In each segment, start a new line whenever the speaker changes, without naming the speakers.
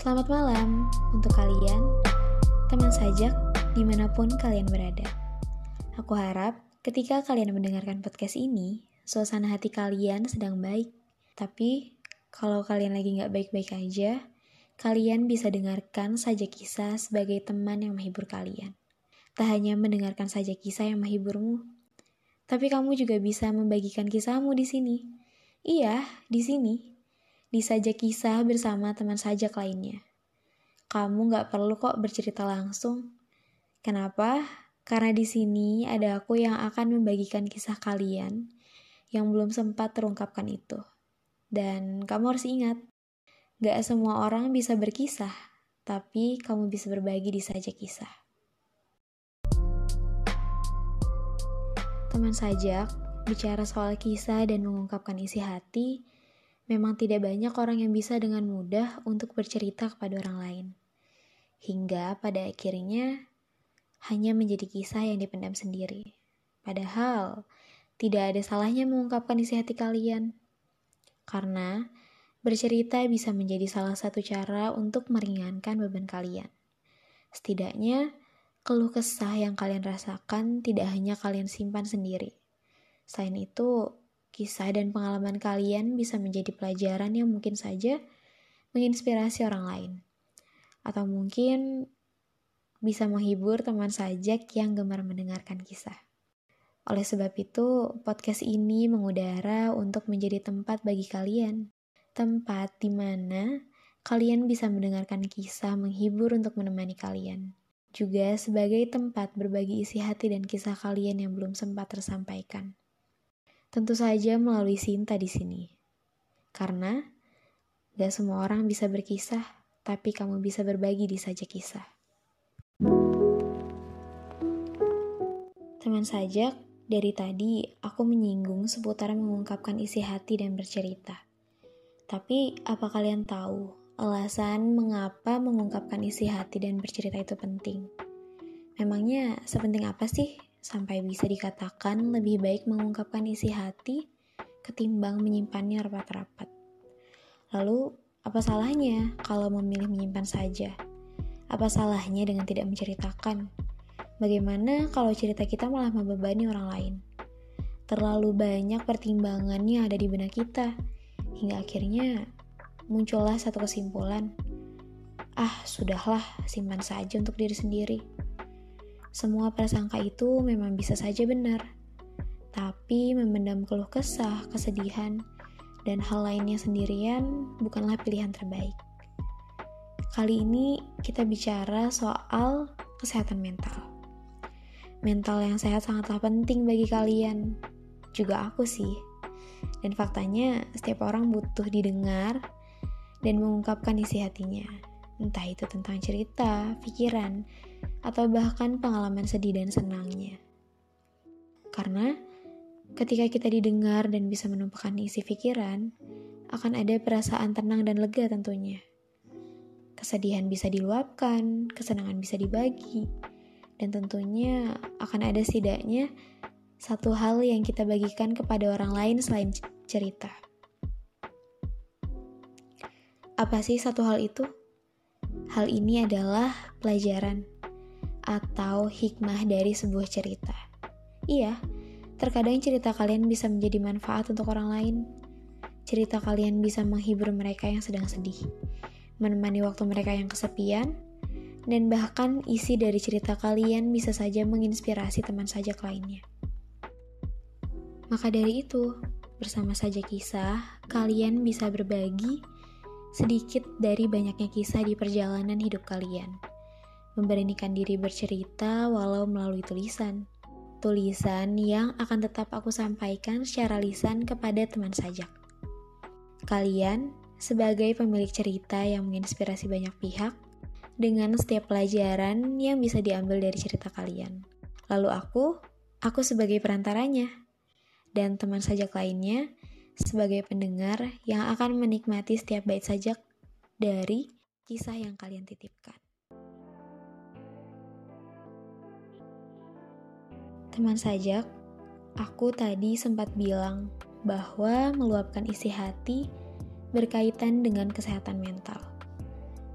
Selamat malam untuk kalian, teman sajak di mana pun kalian berada. Aku harap ketika kalian mendengarkan podcast ini, suasana hati kalian sedang baik. Tapi kalau kalian lagi nggak baik-baik aja, kalian bisa dengarkan saja kisah sebagai teman yang menghibur kalian. Tak hanya mendengarkan saja kisah yang menghiburmu, tapi kamu juga bisa membagikan kisahmu di sini. Iya, di sini. Di sajak kisah bersama teman sajak lainnya. Kamu nggak perlu kok bercerita langsung. Kenapa? Karena di sini ada aku yang akan membagikan kisah kalian yang belum sempat terungkapkan itu. Dan kamu harus ingat, gak semua orang bisa berkisah, tapi kamu bisa berbagi di saja kisah. Teman sajak, bicara soal kisah dan mengungkapkan isi hati, memang tidak banyak orang yang bisa dengan mudah untuk bercerita kepada orang lain. Hingga pada akhirnya hanya menjadi kisah yang dipendam sendiri. Padahal, tidak ada salahnya mengungkapkan isi hati kalian. Karena bercerita bisa menjadi salah satu cara untuk meringankan beban kalian. Setidaknya, keluh kesah yang kalian rasakan tidak hanya kalian simpan sendiri. Selain itu, kisah dan pengalaman kalian bisa menjadi pelajaran yang mungkin saja menginspirasi orang lain. Atau mungkin bisa menghibur teman sajak yang gemar mendengarkan kisah. Oleh sebab itu, podcast ini mengudara untuk menjadi tempat bagi kalian. Tempat di mana kalian bisa mendengarkan kisah menghibur untuk menemani kalian. Juga sebagai tempat berbagi isi hati dan kisah kalian yang belum sempat tersampaikan. Tentu saja melalui Sinta di sini. Karena gak semua orang bisa berkisah, tapi kamu bisa berbagi di saja kisah. Teman sajak, dari tadi, aku menyinggung seputar mengungkapkan isi hati dan bercerita. Tapi, apa kalian tahu alasan mengapa mengungkapkan isi hati dan bercerita itu penting? Memangnya sepenting apa sih sampai bisa dikatakan lebih baik mengungkapkan isi hati ketimbang menyimpannya rapat-rapat? Lalu, apa salahnya kalau memilih menyimpan saja? Apa salahnya dengan tidak menceritakan? Bagaimana kalau cerita kita malah membebani orang lain? Terlalu banyak pertimbangan yang ada di benak kita, hingga akhirnya muncullah satu kesimpulan. Ah, sudahlah, simpan saja untuk diri sendiri. Semua prasangka itu memang bisa saja benar, tapi memendam keluh kesah, kesedihan, dan hal lainnya sendirian bukanlah pilihan terbaik. Kali ini kita bicara soal kesehatan mental. Mental yang sehat sangatlah penting bagi kalian. Juga aku sih. Dan faktanya, setiap orang butuh didengar dan mengungkapkan isi hatinya. Entah itu tentang cerita, pikiran, atau bahkan pengalaman sedih dan senangnya. Karena ketika kita didengar dan bisa menumpahkan isi pikiran, akan ada perasaan tenang dan lega tentunya. Kesedihan bisa diluapkan, kesenangan bisa dibagi, dan tentunya akan ada setidaknya satu hal yang kita bagikan kepada orang lain selain cerita. Apa sih satu hal itu? Hal ini adalah pelajaran atau hikmah dari sebuah cerita. Iya, terkadang cerita kalian bisa menjadi manfaat untuk orang lain. Cerita kalian bisa menghibur mereka yang sedang sedih, menemani waktu mereka yang kesepian, dan bahkan isi dari cerita kalian bisa saja menginspirasi teman sajak lainnya. Maka dari itu, bersama saja kisah, kalian bisa berbagi sedikit dari banyaknya kisah di perjalanan hidup kalian. Memberanikan diri bercerita walau melalui tulisan. Tulisan yang akan tetap aku sampaikan secara lisan kepada teman sajak. Kalian, sebagai pemilik cerita yang menginspirasi banyak pihak, dengan setiap pelajaran yang bisa diambil dari cerita kalian. Lalu aku, aku sebagai perantaranya, dan teman sajak lainnya sebagai pendengar yang akan menikmati setiap bait sajak dari kisah yang kalian titipkan. Teman sajak, aku tadi sempat bilang bahwa meluapkan isi hati berkaitan dengan kesehatan mental.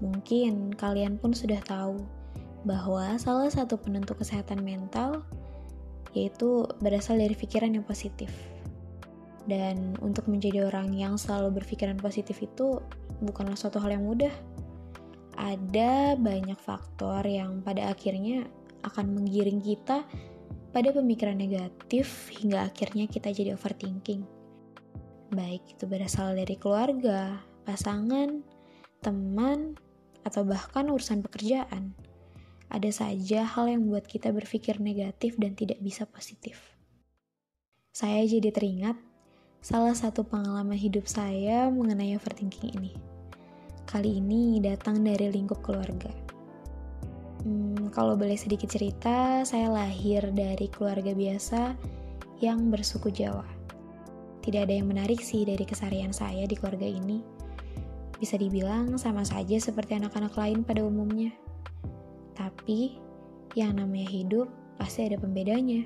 Mungkin kalian pun sudah tahu bahwa salah satu penentu kesehatan mental yaitu berasal dari pikiran yang positif. Dan untuk menjadi orang yang selalu berpikiran positif itu bukanlah suatu hal yang mudah. Ada banyak faktor yang pada akhirnya akan menggiring kita pada pemikiran negatif hingga akhirnya kita jadi overthinking. Baik itu berasal dari keluarga, pasangan, teman, atau bahkan urusan pekerjaan ada saja hal yang membuat kita berpikir negatif dan tidak bisa positif. Saya jadi teringat salah satu pengalaman hidup saya mengenai overthinking ini. Kali ini datang dari lingkup keluarga. Hmm, kalau boleh sedikit cerita, saya lahir dari keluarga biasa yang bersuku Jawa. Tidak ada yang menarik sih dari kesarian saya di keluarga ini. Bisa dibilang sama saja seperti anak-anak lain pada umumnya. Tapi, yang namanya hidup pasti ada pembedanya.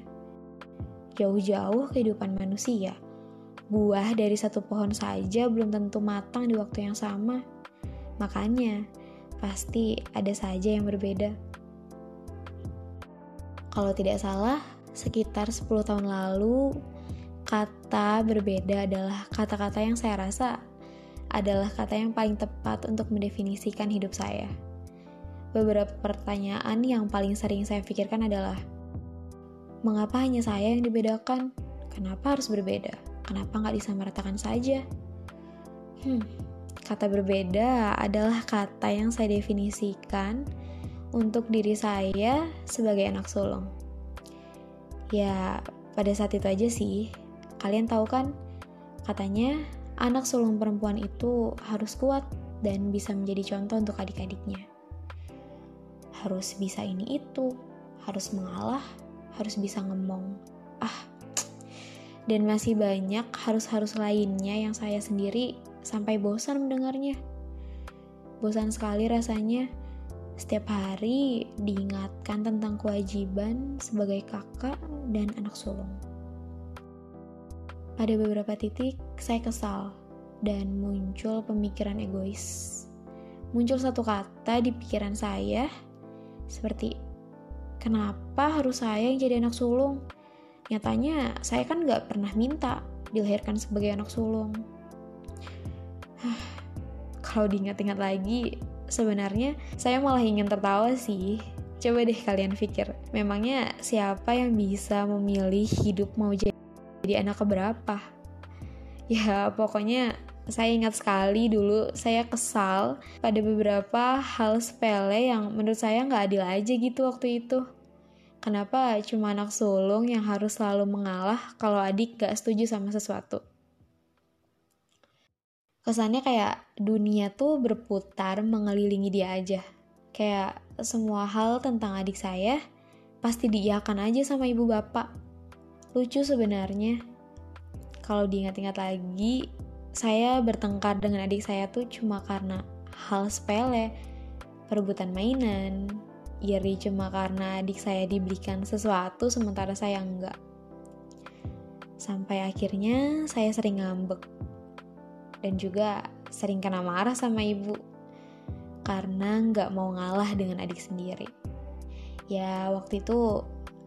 Jauh-jauh kehidupan manusia, buah dari satu pohon saja belum tentu matang di waktu yang sama. Makanya, pasti ada saja yang berbeda. Kalau tidak salah, sekitar 10 tahun lalu, kata berbeda adalah kata-kata yang saya rasa adalah kata yang paling tepat untuk mendefinisikan hidup saya beberapa pertanyaan yang paling sering saya pikirkan adalah, mengapa hanya saya yang dibedakan? Kenapa harus berbeda? Kenapa nggak disamaratakan saja? Hmm, kata berbeda adalah kata yang saya definisikan untuk diri saya sebagai anak sulung. Ya, pada saat itu aja sih. Kalian tahu kan, katanya anak sulung perempuan itu harus kuat dan bisa menjadi contoh untuk adik-adiknya harus bisa ini itu, harus mengalah, harus bisa ngomong. Ah, dan masih banyak harus-harus lainnya yang saya sendiri sampai bosan mendengarnya. Bosan sekali rasanya setiap hari diingatkan tentang kewajiban sebagai kakak dan anak sulung. Pada beberapa titik, saya kesal dan muncul pemikiran egois. Muncul satu kata di pikiran saya seperti, kenapa harus saya yang jadi anak sulung? Nyatanya, saya kan gak pernah minta dilahirkan sebagai anak sulung. Kalau diingat-ingat lagi, sebenarnya saya malah ingin tertawa sih. Coba deh kalian pikir, memangnya siapa yang bisa memilih hidup mau jadi anak keberapa? Ya, pokoknya saya ingat sekali dulu saya kesal pada beberapa hal sepele yang menurut saya nggak adil aja gitu waktu itu. Kenapa cuma anak sulung yang harus selalu mengalah kalau adik gak setuju sama sesuatu? Kesannya kayak dunia tuh berputar mengelilingi dia aja. Kayak semua hal tentang adik saya pasti diiakan aja sama ibu bapak. Lucu sebenarnya. Kalau diingat-ingat lagi, saya bertengkar dengan adik saya tuh cuma karena hal sepele, perebutan mainan, iri cuma karena adik saya diberikan sesuatu sementara saya enggak. Sampai akhirnya saya sering ngambek. Dan juga sering kena marah sama ibu. Karena nggak mau ngalah dengan adik sendiri. Ya waktu itu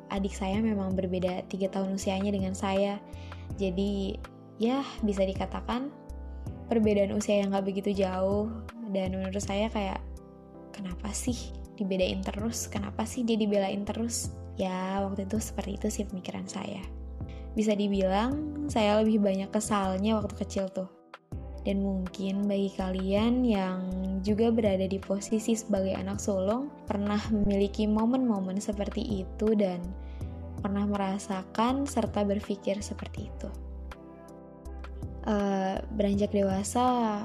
adik saya memang berbeda tiga tahun usianya dengan saya, jadi ya bisa dikatakan perbedaan usia yang gak begitu jauh. Dan menurut saya kayak kenapa sih dibedain terus kenapa sih dia dibelain terus? Ya waktu itu seperti itu sih pemikiran saya. Bisa dibilang saya lebih banyak kesalnya waktu kecil tuh. Dan mungkin bagi kalian yang juga berada di posisi sebagai anak sulung pernah memiliki momen-momen seperti itu dan pernah merasakan serta berpikir seperti itu. Uh, beranjak dewasa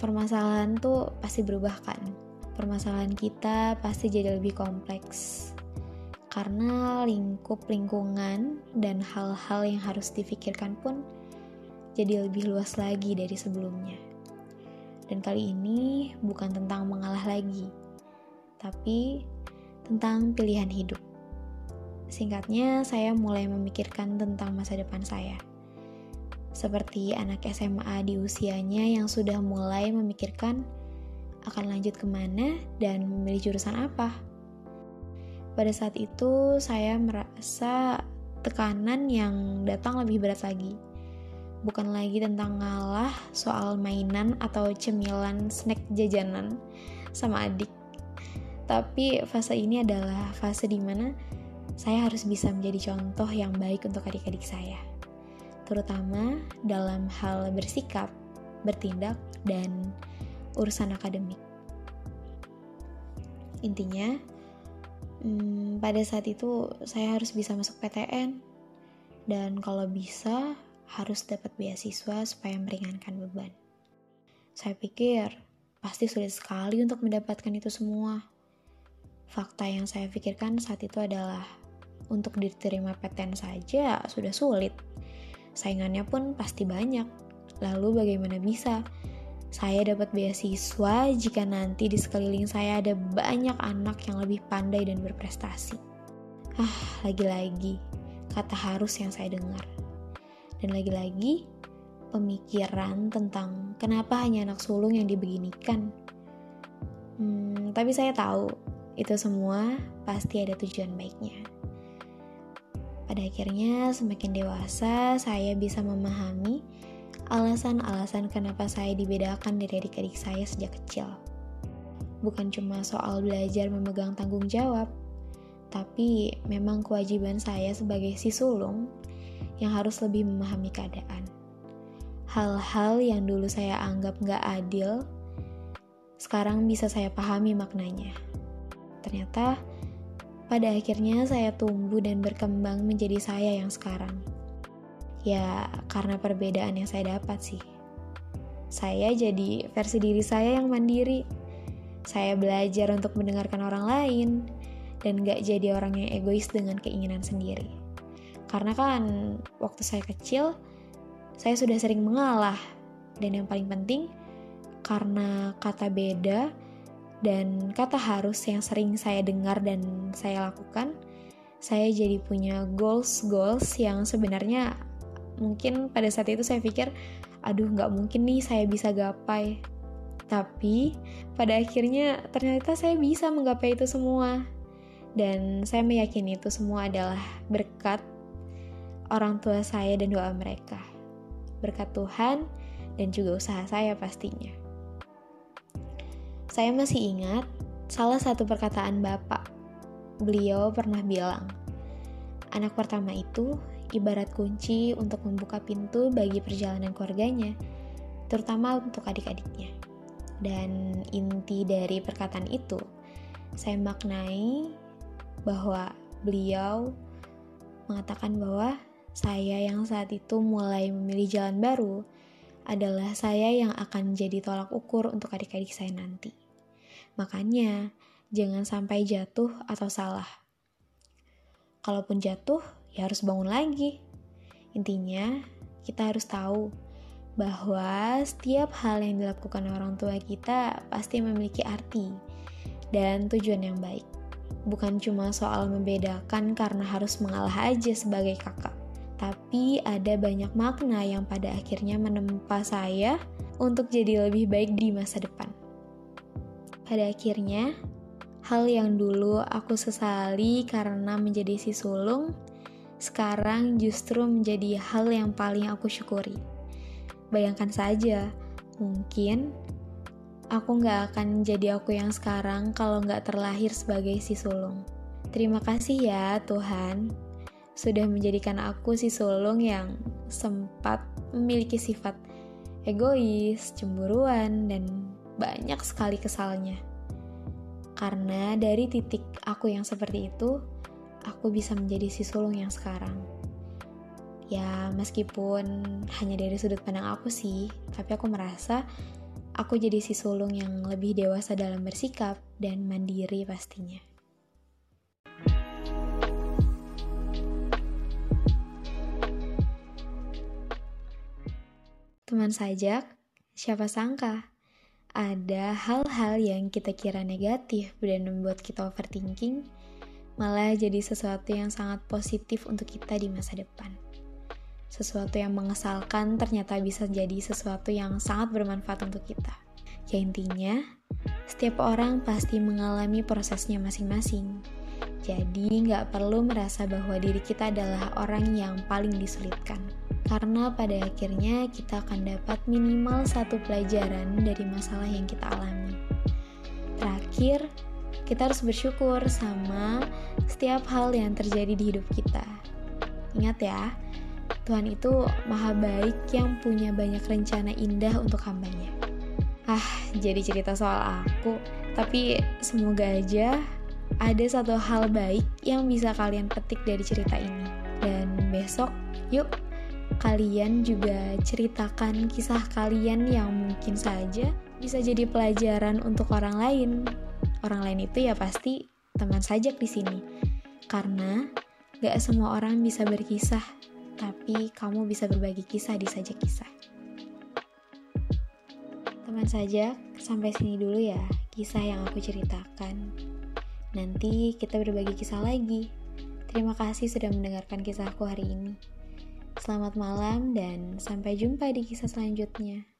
permasalahan tuh pasti berubah kan permasalahan kita pasti jadi lebih kompleks karena lingkup lingkungan dan hal-hal yang harus difikirkan pun jadi lebih luas lagi dari sebelumnya. Dan kali ini bukan tentang mengalah lagi, tapi tentang pilihan hidup. Singkatnya, saya mulai memikirkan tentang masa depan saya seperti anak SMA di usianya yang sudah mulai memikirkan akan lanjut ke mana, dan memilih jurusan apa. Pada saat itu, saya merasa tekanan yang datang lebih berat lagi. Bukan lagi tentang ngalah soal mainan atau cemilan snack jajanan sama adik. Tapi fase ini adalah fase di mana saya harus bisa menjadi contoh yang baik untuk adik-adik saya. Terutama dalam hal bersikap, bertindak, dan urusan akademik. Intinya, hmm, pada saat itu saya harus bisa masuk PTN dan kalau bisa harus dapat beasiswa supaya meringankan beban. Saya pikir pasti sulit sekali untuk mendapatkan itu semua. Fakta yang saya pikirkan saat itu adalah untuk diterima PTN saja sudah sulit. Saingannya pun pasti banyak. Lalu bagaimana bisa saya dapat beasiswa jika nanti di sekeliling saya ada banyak anak yang lebih pandai dan berprestasi. Ah, lagi-lagi kata harus yang saya dengar. Dan lagi-lagi pemikiran tentang kenapa hanya anak sulung yang dibeginikan. Hmm, tapi saya tahu itu semua pasti ada tujuan baiknya. Pada akhirnya, semakin dewasa, saya bisa memahami alasan-alasan kenapa saya dibedakan dari adik-adik saya sejak kecil. Bukan cuma soal belajar memegang tanggung jawab, tapi memang kewajiban saya sebagai si sulung yang harus lebih memahami keadaan. Hal-hal yang dulu saya anggap nggak adil, sekarang bisa saya pahami maknanya. Ternyata, pada akhirnya saya tumbuh dan berkembang menjadi saya yang sekarang. Ya, karena perbedaan yang saya dapat sih. Saya jadi versi diri saya yang mandiri. Saya belajar untuk mendengarkan orang lain dan gak jadi orang yang egois dengan keinginan sendiri. Karena kan waktu saya kecil, saya sudah sering mengalah. Dan yang paling penting, karena kata beda dan kata harus yang sering saya dengar dan saya lakukan, saya jadi punya goals-goals yang sebenarnya mungkin pada saat itu saya pikir aduh nggak mungkin nih saya bisa gapai. Tapi pada akhirnya ternyata saya bisa menggapai itu semua. Dan saya meyakini itu semua adalah berkat orang tua saya dan doa mereka. Berkat Tuhan dan juga usaha saya pastinya. Saya masih ingat salah satu perkataan bapak. Beliau pernah bilang anak pertama itu ibarat kunci untuk membuka pintu bagi perjalanan keluarganya, terutama untuk adik-adiknya. Dan inti dari perkataan itu, saya maknai bahwa beliau mengatakan bahwa saya yang saat itu mulai memilih jalan baru adalah saya yang akan jadi tolak ukur untuk adik-adik saya nanti. Makanya, jangan sampai jatuh atau salah. Kalaupun jatuh, ya harus bangun lagi. Intinya, kita harus tahu bahwa setiap hal yang dilakukan orang tua kita pasti memiliki arti dan tujuan yang baik. Bukan cuma soal membedakan karena harus mengalah aja sebagai kakak, tapi ada banyak makna yang pada akhirnya menempa saya untuk jadi lebih baik di masa depan. Pada akhirnya, hal yang dulu aku sesali karena menjadi si sulung sekarang justru menjadi hal yang paling aku syukuri. Bayangkan saja, mungkin aku nggak akan jadi aku yang sekarang kalau nggak terlahir sebagai si sulung. Terima kasih ya Tuhan, sudah menjadikan aku si sulung yang sempat memiliki sifat egois, cemburuan, dan banyak sekali kesalnya. Karena dari titik aku yang seperti itu, aku bisa menjadi si sulung yang sekarang. Ya, meskipun hanya dari sudut pandang aku sih, tapi aku merasa aku jadi si sulung yang lebih dewasa dalam bersikap dan mandiri pastinya. Teman sajak, siapa sangka ada hal-hal yang kita kira negatif dan membuat kita overthinking malah jadi sesuatu yang sangat positif untuk kita di masa depan. Sesuatu yang mengesalkan ternyata bisa jadi sesuatu yang sangat bermanfaat untuk kita. Ya intinya, Setiap orang pasti mengalami prosesnya masing-masing. Jadi nggak perlu merasa bahwa diri kita adalah orang yang paling disulitkan. Karena pada akhirnya kita akan dapat minimal satu pelajaran dari masalah yang kita alami. Terakhir, kita harus bersyukur sama setiap hal yang terjadi di hidup kita. Ingat ya, Tuhan itu maha baik yang punya banyak rencana indah untuk hambanya. Ah, jadi cerita soal aku, tapi semoga aja ada satu hal baik yang bisa kalian petik dari cerita ini. Dan besok, yuk kalian juga ceritakan kisah kalian yang mungkin saja bisa jadi pelajaran untuk orang lain. Orang lain itu ya pasti teman sajak di sini. Karena gak semua orang bisa berkisah, tapi kamu bisa berbagi kisah di sajak kisah. Teman sajak, sampai sini dulu ya kisah yang aku ceritakan. Nanti kita berbagi kisah lagi. Terima kasih sudah mendengarkan kisahku hari ini. Selamat malam dan sampai jumpa di kisah selanjutnya.